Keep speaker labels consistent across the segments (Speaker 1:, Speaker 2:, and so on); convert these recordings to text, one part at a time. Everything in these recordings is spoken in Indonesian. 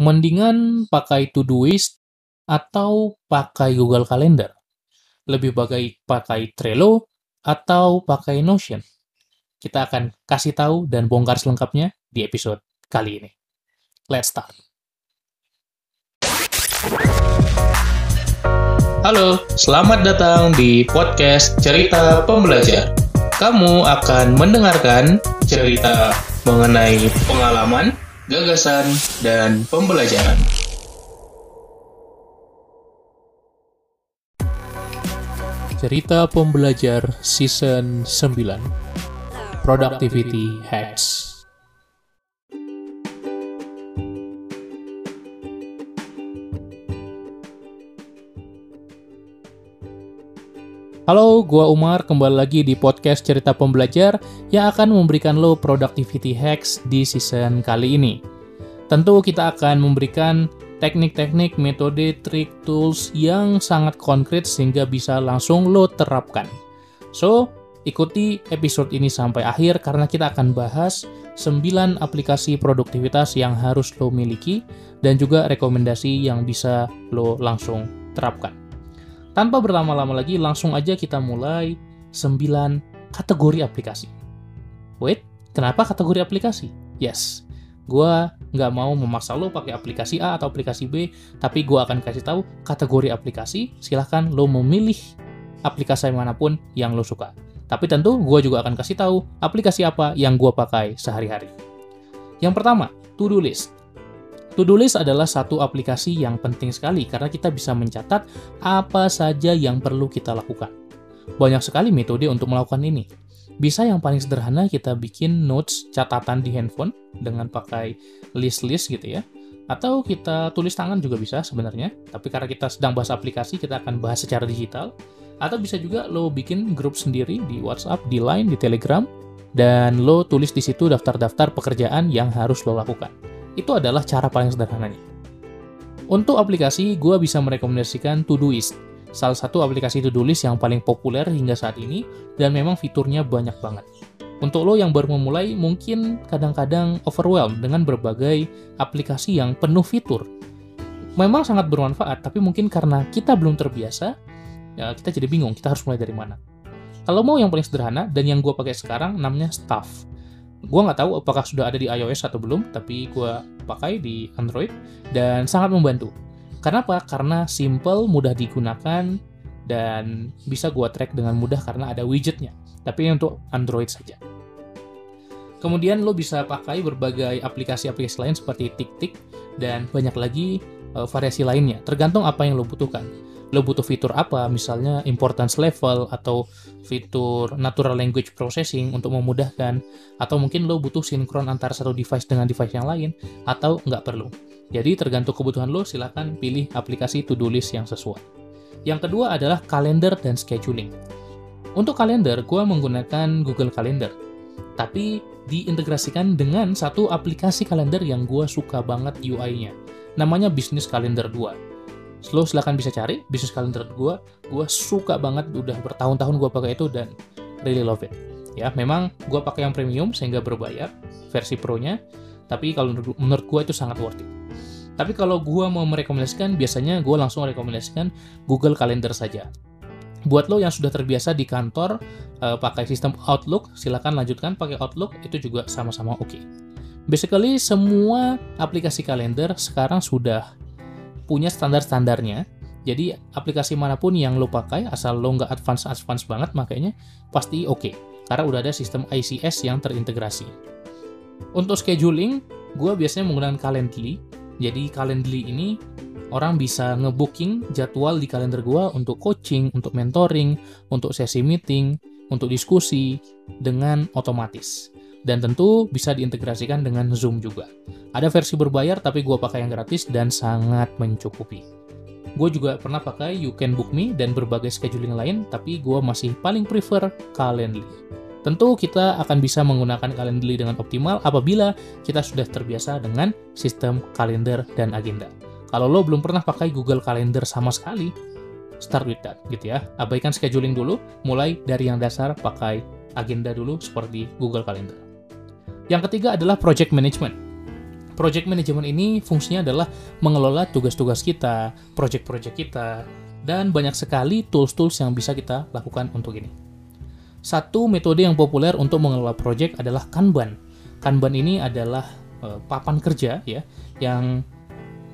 Speaker 1: Mendingan pakai Todoist atau pakai Google Calendar? Lebih baik pakai Trello atau pakai Notion? Kita akan kasih tahu dan bongkar selengkapnya di episode kali ini. Let's start. Halo, selamat datang di podcast Cerita Pembelajar. Kamu akan mendengarkan cerita mengenai pengalaman, gagasan, dan pembelajaran. Cerita Pembelajar Season 9 Productivity Hacks Halo, gua Umar kembali lagi di podcast Cerita Pembelajar yang akan memberikan lo productivity hacks di season kali ini. Tentu kita akan memberikan teknik-teknik, metode, trik, tools yang sangat konkret sehingga bisa langsung lo terapkan. So, ikuti episode ini sampai akhir karena kita akan bahas 9 aplikasi produktivitas yang harus lo miliki dan juga rekomendasi yang bisa lo langsung terapkan. Tanpa berlama-lama lagi, langsung aja kita mulai 9 kategori aplikasi. Wait, kenapa kategori aplikasi? Yes, gue nggak mau memaksa lo pakai aplikasi A atau aplikasi B, tapi gue akan kasih tahu kategori aplikasi, silahkan lo memilih aplikasi mana pun yang lo suka. Tapi tentu gue juga akan kasih tahu aplikasi apa yang gue pakai sehari-hari. Yang pertama, to-do list. To-do list adalah satu aplikasi yang penting sekali karena kita bisa mencatat apa saja yang perlu kita lakukan. Banyak sekali metode untuk melakukan ini. Bisa yang paling sederhana kita bikin notes catatan di handphone dengan pakai list-list gitu ya. Atau kita tulis tangan juga bisa sebenarnya, tapi karena kita sedang bahas aplikasi, kita akan bahas secara digital. Atau bisa juga lo bikin grup sendiri di WhatsApp, di Line, di Telegram, dan lo tulis di situ daftar-daftar pekerjaan yang harus lo lakukan. Itu adalah cara paling sederhananya. Untuk aplikasi, gue bisa merekomendasikan Todoist, salah satu aplikasi to-do list yang paling populer hingga saat ini, dan memang fiturnya banyak banget. Untuk lo yang baru memulai, mungkin kadang-kadang overwhelmed dengan berbagai aplikasi yang penuh fitur. Memang sangat bermanfaat, tapi mungkin karena kita belum terbiasa, ya kita jadi bingung, kita harus mulai dari mana. Kalau mau yang paling sederhana, dan yang gue pakai sekarang, namanya Staff. Gue nggak tahu apakah sudah ada di iOS atau belum, tapi gue pakai di Android dan sangat membantu. Kenapa? Karena simple, mudah digunakan, dan bisa gue track dengan mudah karena ada widgetnya. Tapi ini untuk Android saja. Kemudian lo bisa pakai berbagai aplikasi-aplikasi lain seperti TikTok dan banyak lagi uh, variasi lainnya, tergantung apa yang lo butuhkan lo butuh fitur apa, misalnya importance level atau fitur natural language processing untuk memudahkan, atau mungkin lo butuh sinkron antara satu device dengan device yang lain, atau nggak perlu. Jadi tergantung kebutuhan lo, silahkan pilih aplikasi to-do list yang sesuai. Yang kedua adalah kalender dan scheduling. Untuk kalender, gue menggunakan Google Calendar. Tapi diintegrasikan dengan satu aplikasi kalender yang gue suka banget UI-nya. Namanya Business Calendar 2 lo silahkan bisa cari bisnis kalender gue gue suka banget udah bertahun-tahun gue pakai itu dan really love it. Ya memang gue pakai yang premium sehingga berbayar versi pro nya tapi kalau menurut gue itu sangat worth it. Tapi kalau gue mau merekomendasikan biasanya gue langsung merekomendasikan Google Calendar saja. Buat lo yang sudah terbiasa di kantor uh, pakai sistem Outlook silahkan lanjutkan pakai Outlook itu juga sama-sama oke. Okay. basically semua aplikasi kalender sekarang sudah punya standar-standarnya. Jadi aplikasi mana pun yang lo pakai, asal lo nggak advance-advance banget, makanya pasti oke. Okay, karena udah ada sistem ICS yang terintegrasi. Untuk scheduling, gue biasanya menggunakan Calendly. Jadi Calendly ini orang bisa ngebooking jadwal di kalender gue untuk coaching, untuk mentoring, untuk sesi meeting, untuk diskusi dengan otomatis dan tentu bisa diintegrasikan dengan Zoom juga. Ada versi berbayar tapi gue pakai yang gratis dan sangat mencukupi. Gue juga pernah pakai You Can Book Me dan berbagai scheduling lain, tapi gue masih paling prefer Calendly. Tentu kita akan bisa menggunakan Calendly dengan optimal apabila kita sudah terbiasa dengan sistem kalender dan agenda. Kalau lo belum pernah pakai Google Calendar sama sekali, start with that gitu ya. Abaikan scheduling dulu, mulai dari yang dasar pakai agenda dulu seperti Google Calendar. Yang ketiga adalah project management. project management ini fungsinya adalah mengelola tugas-tugas kita, project-project kita, dan banyak sekali tools-tools yang bisa kita lakukan untuk ini. Satu metode yang populer untuk mengelola project adalah Kanban. Kanban ini adalah uh, papan kerja ya yang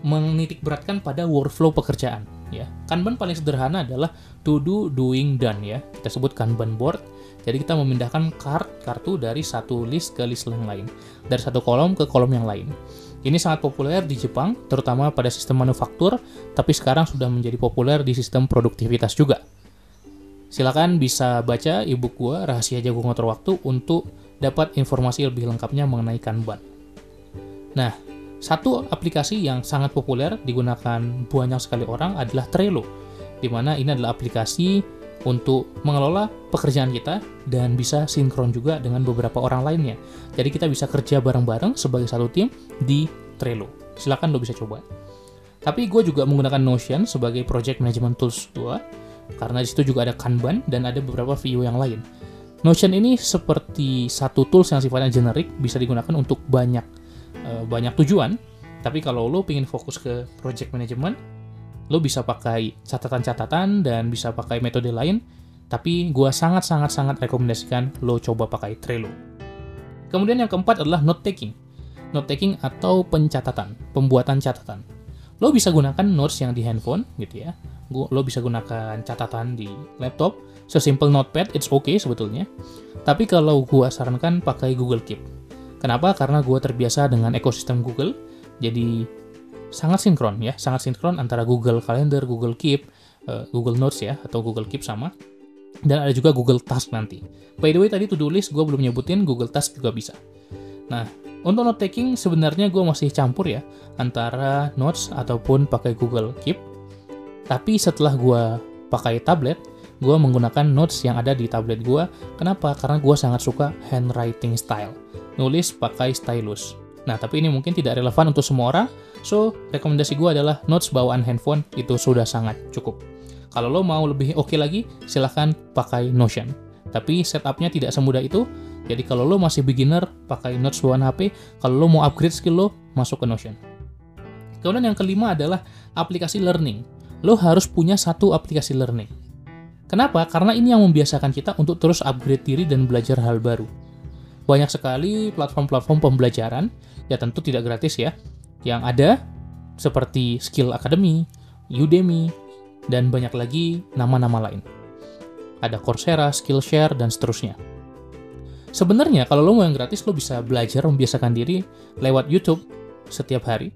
Speaker 1: menitik beratkan pada workflow pekerjaan ya. Kanban paling sederhana adalah to do, doing, done ya. Kita sebut Kanban board. Jadi kita memindahkan kart kartu dari satu list ke list yang lain, dari satu kolom ke kolom yang lain. Ini sangat populer di Jepang, terutama pada sistem manufaktur, tapi sekarang sudah menjadi populer di sistem produktivitas juga. Silakan bisa baca ebook gua Rahasia Jago Ngotor Waktu untuk dapat informasi lebih lengkapnya mengenai Kanban. Nah, satu aplikasi yang sangat populer digunakan banyak sekali orang adalah Trello, di mana ini adalah aplikasi untuk mengelola pekerjaan kita dan bisa sinkron juga dengan beberapa orang lainnya. Jadi kita bisa kerja bareng-bareng sebagai satu tim di Trello. Silakan lo bisa coba. Tapi gue juga menggunakan Notion sebagai project management tools gue karena di situ juga ada Kanban dan ada beberapa view yang lain. Notion ini seperti satu tools yang sifatnya generik, bisa digunakan untuk banyak uh, banyak tujuan. Tapi kalau lo pengen fokus ke project management, lo bisa pakai catatan-catatan dan bisa pakai metode lain. Tapi gue sangat-sangat-sangat rekomendasikan lo coba pakai Trello. Kemudian yang keempat adalah note taking. Note taking atau pencatatan, pembuatan catatan. Lo bisa gunakan notes yang di handphone gitu ya lo bisa gunakan catatan di laptop sesimpel notepad it's okay sebetulnya tapi kalau gua sarankan pakai Google Keep kenapa karena gua terbiasa dengan ekosistem Google jadi sangat sinkron ya sangat sinkron antara Google Calendar Google Keep uh, Google Notes ya atau Google Keep sama dan ada juga Google Task nanti by the way tadi to-do list gue belum nyebutin Google Task juga bisa nah untuk note taking sebenarnya gue masih campur ya antara notes ataupun pakai Google Keep tapi setelah gue pakai tablet, gue menggunakan notes yang ada di tablet gue. Kenapa? Karena gue sangat suka handwriting style. Nulis pakai stylus. Nah, tapi ini mungkin tidak relevan untuk semua orang. So, rekomendasi gue adalah notes bawaan handphone itu sudah sangat cukup. Kalau lo mau lebih oke okay lagi, silahkan pakai Notion. Tapi setupnya tidak semudah itu. Jadi kalau lo masih beginner, pakai notes bawaan HP. Kalau lo mau upgrade skill lo, masuk ke Notion. Kemudian yang kelima adalah aplikasi learning lo harus punya satu aplikasi learning. Kenapa? Karena ini yang membiasakan kita untuk terus upgrade diri dan belajar hal baru. Banyak sekali platform-platform pembelajaran, ya tentu tidak gratis ya, yang ada seperti Skill Academy, Udemy, dan banyak lagi nama-nama lain. Ada Coursera, Skillshare, dan seterusnya. Sebenarnya kalau lo mau yang gratis, lo bisa belajar membiasakan diri lewat YouTube setiap hari,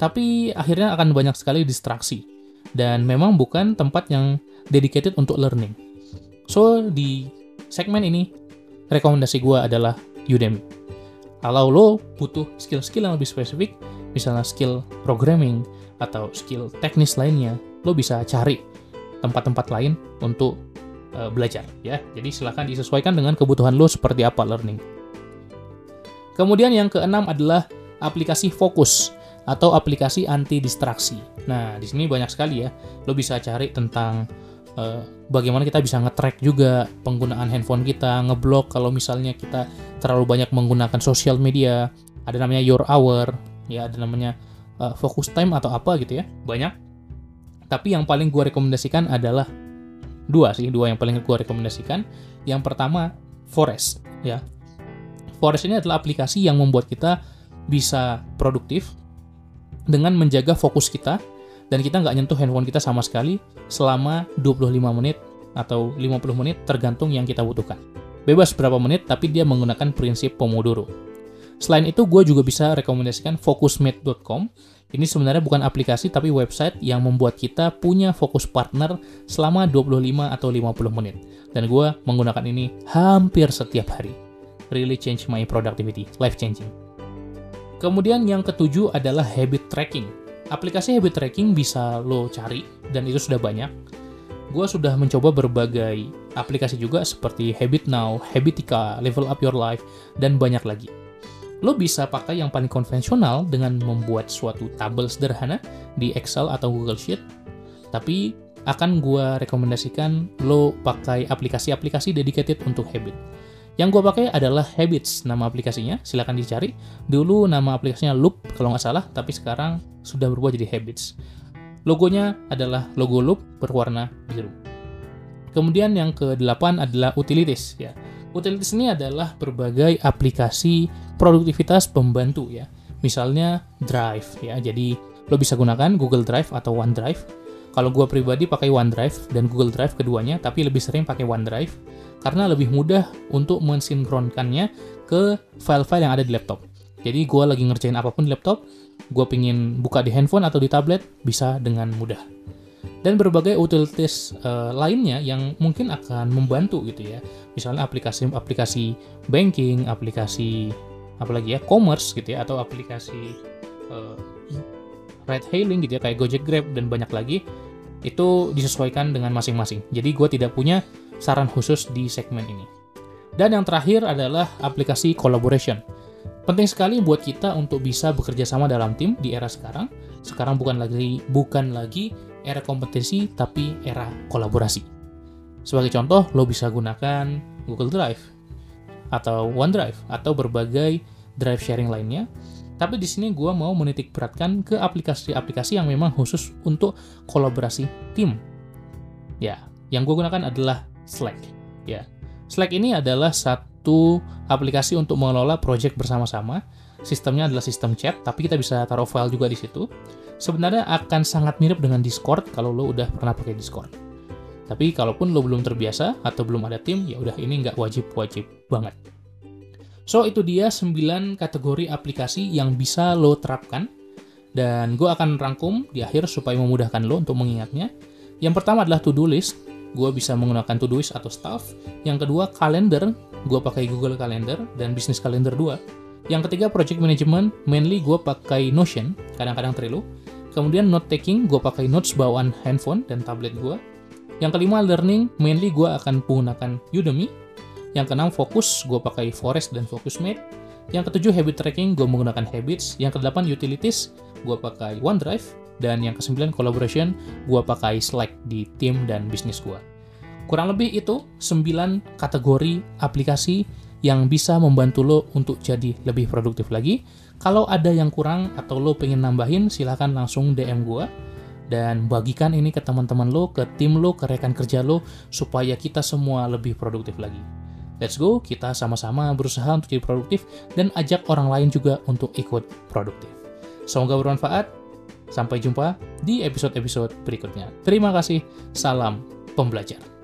Speaker 1: tapi akhirnya akan banyak sekali distraksi dan memang bukan tempat yang dedicated untuk learning. So, di segmen ini, rekomendasi gue adalah Udemy. Kalau lo butuh skill-skill yang lebih spesifik, misalnya skill programming atau skill teknis lainnya, lo bisa cari tempat-tempat lain untuk uh, belajar ya. Jadi silahkan disesuaikan dengan kebutuhan lo seperti apa learning. Kemudian yang keenam adalah aplikasi fokus atau aplikasi anti distraksi. Nah, di sini banyak sekali ya. Lo bisa cari tentang uh, bagaimana kita bisa nge-track juga penggunaan handphone kita, ngeblok kalau misalnya kita terlalu banyak menggunakan sosial media. Ada namanya Your Hour, ya ada namanya uh, Focus Time atau apa gitu ya. Banyak. Tapi yang paling gue rekomendasikan adalah dua sih, dua yang paling gue rekomendasikan. Yang pertama Forest, ya. Forest ini adalah aplikasi yang membuat kita bisa produktif dengan menjaga fokus kita dan kita nggak nyentuh handphone kita sama sekali selama 25 menit atau 50 menit tergantung yang kita butuhkan. Bebas berapa menit, tapi dia menggunakan prinsip Pomodoro. Selain itu, gue juga bisa rekomendasikan focusmate.com. Ini sebenarnya bukan aplikasi, tapi website yang membuat kita punya fokus partner selama 25 atau 50 menit. Dan gue menggunakan ini hampir setiap hari. Really change my productivity, life changing. Kemudian yang ketujuh adalah habit tracking. Aplikasi habit tracking bisa lo cari dan itu sudah banyak. Gue sudah mencoba berbagai aplikasi juga seperti Habit Now, Habitica, Level Up Your Life, dan banyak lagi. Lo bisa pakai yang paling konvensional dengan membuat suatu tabel sederhana di Excel atau Google Sheet, tapi akan gue rekomendasikan lo pakai aplikasi-aplikasi dedicated untuk habit. Yang gue pakai adalah Habits, nama aplikasinya. Silahkan dicari. Dulu nama aplikasinya Loop, kalau nggak salah, tapi sekarang sudah berubah jadi Habits. Logonya adalah logo Loop berwarna biru. Kemudian yang ke-8 adalah Utilities. Ya. Utilities ini adalah berbagai aplikasi produktivitas pembantu ya. Misalnya Drive ya. Jadi lo bisa gunakan Google Drive atau OneDrive. Kalau gue pribadi pakai OneDrive dan Google Drive keduanya, tapi lebih sering pakai OneDrive karena lebih mudah untuk mensinkronkannya ke file-file yang ada di laptop. Jadi gue lagi ngerjain apa pun di laptop, gue pingin buka di handphone atau di tablet, bisa dengan mudah. Dan berbagai utilities uh, lainnya yang mungkin akan membantu gitu ya. Misalnya aplikasi-aplikasi banking, aplikasi apalagi ya commerce gitu ya atau aplikasi uh, ride hailing gitu ya kayak Gojek Grab dan banyak lagi itu disesuaikan dengan masing-masing. Jadi gue tidak punya saran khusus di segmen ini. Dan yang terakhir adalah aplikasi collaboration. Penting sekali buat kita untuk bisa bekerja sama dalam tim di era sekarang. Sekarang bukan lagi bukan lagi era kompetisi tapi era kolaborasi. Sebagai contoh, lo bisa gunakan Google Drive atau OneDrive atau berbagai drive sharing lainnya. Tapi di sini gue mau menitik beratkan ke aplikasi-aplikasi yang memang khusus untuk kolaborasi tim. Ya, yang gue gunakan adalah Slack. Ya, Slack ini adalah satu aplikasi untuk mengelola project bersama-sama. Sistemnya adalah sistem chat, tapi kita bisa taruh file juga di situ. Sebenarnya akan sangat mirip dengan Discord kalau lo udah pernah pakai Discord. Tapi kalaupun lo belum terbiasa atau belum ada tim, ya udah ini nggak wajib-wajib banget. So, itu dia 9 kategori aplikasi yang bisa lo terapkan. Dan gue akan rangkum di akhir supaya memudahkan lo untuk mengingatnya. Yang pertama adalah to-do list gue bisa menggunakan Todoist atau Staff. Yang kedua, kalender, gue pakai Google Calendar dan Business Calendar 2. Yang ketiga, project management, mainly gue pakai Notion, kadang-kadang Trello. Kemudian note taking, gue pakai notes bawaan handphone dan tablet gue. Yang kelima, learning, mainly gue akan menggunakan Udemy. Yang keenam, fokus, gue pakai Forest dan FocusMate. Yang ketujuh, habit tracking, gue menggunakan Habits. Yang kedelapan, utilities, gue pakai OneDrive. Dan yang kesembilan collaboration, gue pakai Slack di tim dan bisnis gue. Kurang lebih itu 9 kategori aplikasi yang bisa membantu lo untuk jadi lebih produktif lagi. Kalau ada yang kurang atau lo pengen nambahin, silahkan langsung DM gue. Dan bagikan ini ke teman-teman lo, ke tim lo, ke rekan kerja lo, supaya kita semua lebih produktif lagi. Let's go, kita sama-sama berusaha untuk jadi produktif dan ajak orang lain juga untuk ikut produktif. Semoga bermanfaat. Sampai jumpa di episode-episode berikutnya. Terima kasih. Salam pembelajar.